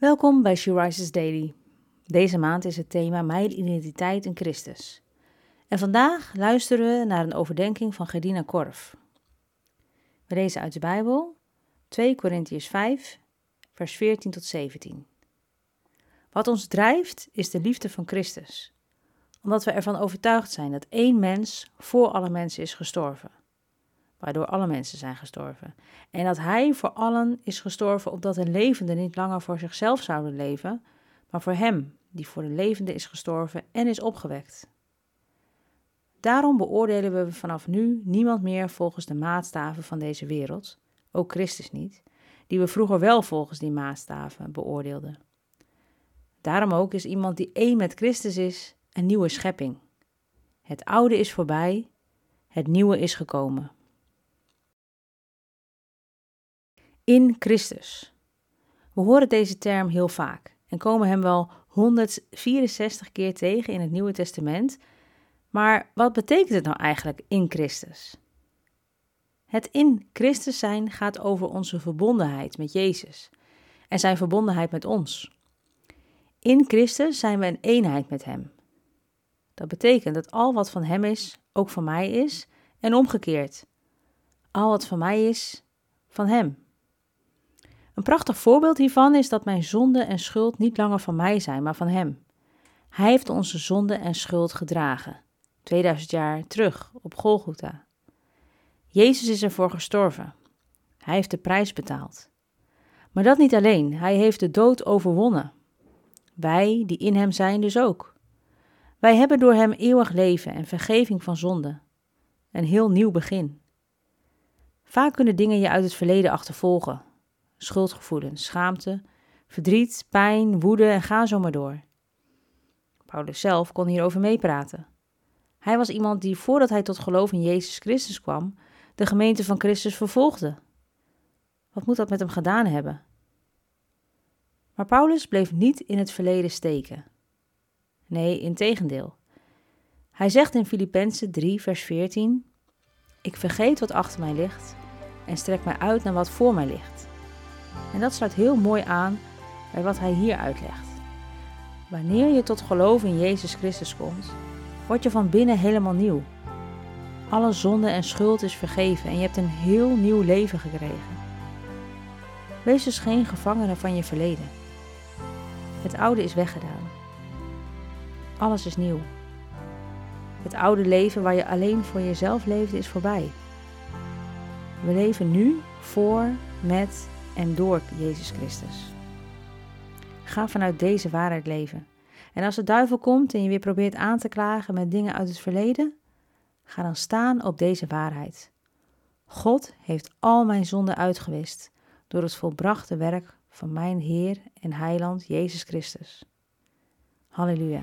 Welkom bij She Rises Daily. Deze maand is het thema Mijn identiteit in Christus. En vandaag luisteren we naar een overdenking van Gedina Korf. We lezen uit de Bijbel 2 Korintiërs 5, vers 14 tot 17. Wat ons drijft is de liefde van Christus, omdat we ervan overtuigd zijn dat één mens voor alle mensen is gestorven waardoor alle mensen zijn gestorven. En dat hij voor allen is gestorven, opdat de levenden niet langer voor zichzelf zouden leven, maar voor hem, die voor de levenden is gestorven en is opgewekt. Daarom beoordelen we vanaf nu niemand meer volgens de maatstaven van deze wereld, ook Christus niet, die we vroeger wel volgens die maatstaven beoordeelden. Daarom ook is iemand die één met Christus is, een nieuwe schepping. Het oude is voorbij, het nieuwe is gekomen. In Christus. We horen deze term heel vaak en komen hem wel 164 keer tegen in het Nieuwe Testament. Maar wat betekent het nou eigenlijk in Christus? Het in Christus zijn gaat over onze verbondenheid met Jezus en zijn verbondenheid met ons. In Christus zijn we een eenheid met Hem. Dat betekent dat al wat van Hem is, ook van mij is, en omgekeerd. Al wat van mij is, van Hem. Een prachtig voorbeeld hiervan is dat mijn zonde en schuld niet langer van mij zijn, maar van Hem. Hij heeft onze zonde en schuld gedragen, 2000 jaar terug op Golgotha. Jezus is ervoor gestorven. Hij heeft de prijs betaald. Maar dat niet alleen, hij heeft de dood overwonnen. Wij, die in hem zijn, dus ook. Wij hebben door hem eeuwig leven en vergeving van zonde. Een heel nieuw begin. Vaak kunnen dingen je uit het verleden achtervolgen, schuldgevoelens, schaamte, verdriet, pijn, woede en ga zo maar door. Paulus zelf kon hierover meepraten. Hij was iemand die voordat hij tot geloof in Jezus Christus kwam, de gemeente van Christus vervolgde. Wat moet dat met hem gedaan hebben? Maar Paulus bleef niet in het verleden steken. Nee, integendeel. Hij zegt in Filippenzen 3, vers 14: Ik vergeet wat achter mij ligt en strek mij uit naar wat voor mij ligt. En dat sluit heel mooi aan bij wat hij hier uitlegt. Wanneer je tot geloof in Jezus Christus komt, word je van binnen helemaal nieuw. Alle zonde en schuld is vergeven en je hebt een heel nieuw leven gekregen. Wees dus geen gevangene van je verleden. Het oude is weggedaan. Alles is nieuw. Het oude leven waar je alleen voor jezelf leefde is voorbij. We leven nu voor, met en door Jezus Christus. Ga vanuit deze waarheid leven. En als de duivel komt en je weer probeert aan te klagen met dingen uit het verleden, ga dan staan op deze waarheid. God heeft al mijn zonden uitgewist door het volbrachte werk van mijn Heer en Heiland Jezus Christus. Halleluja.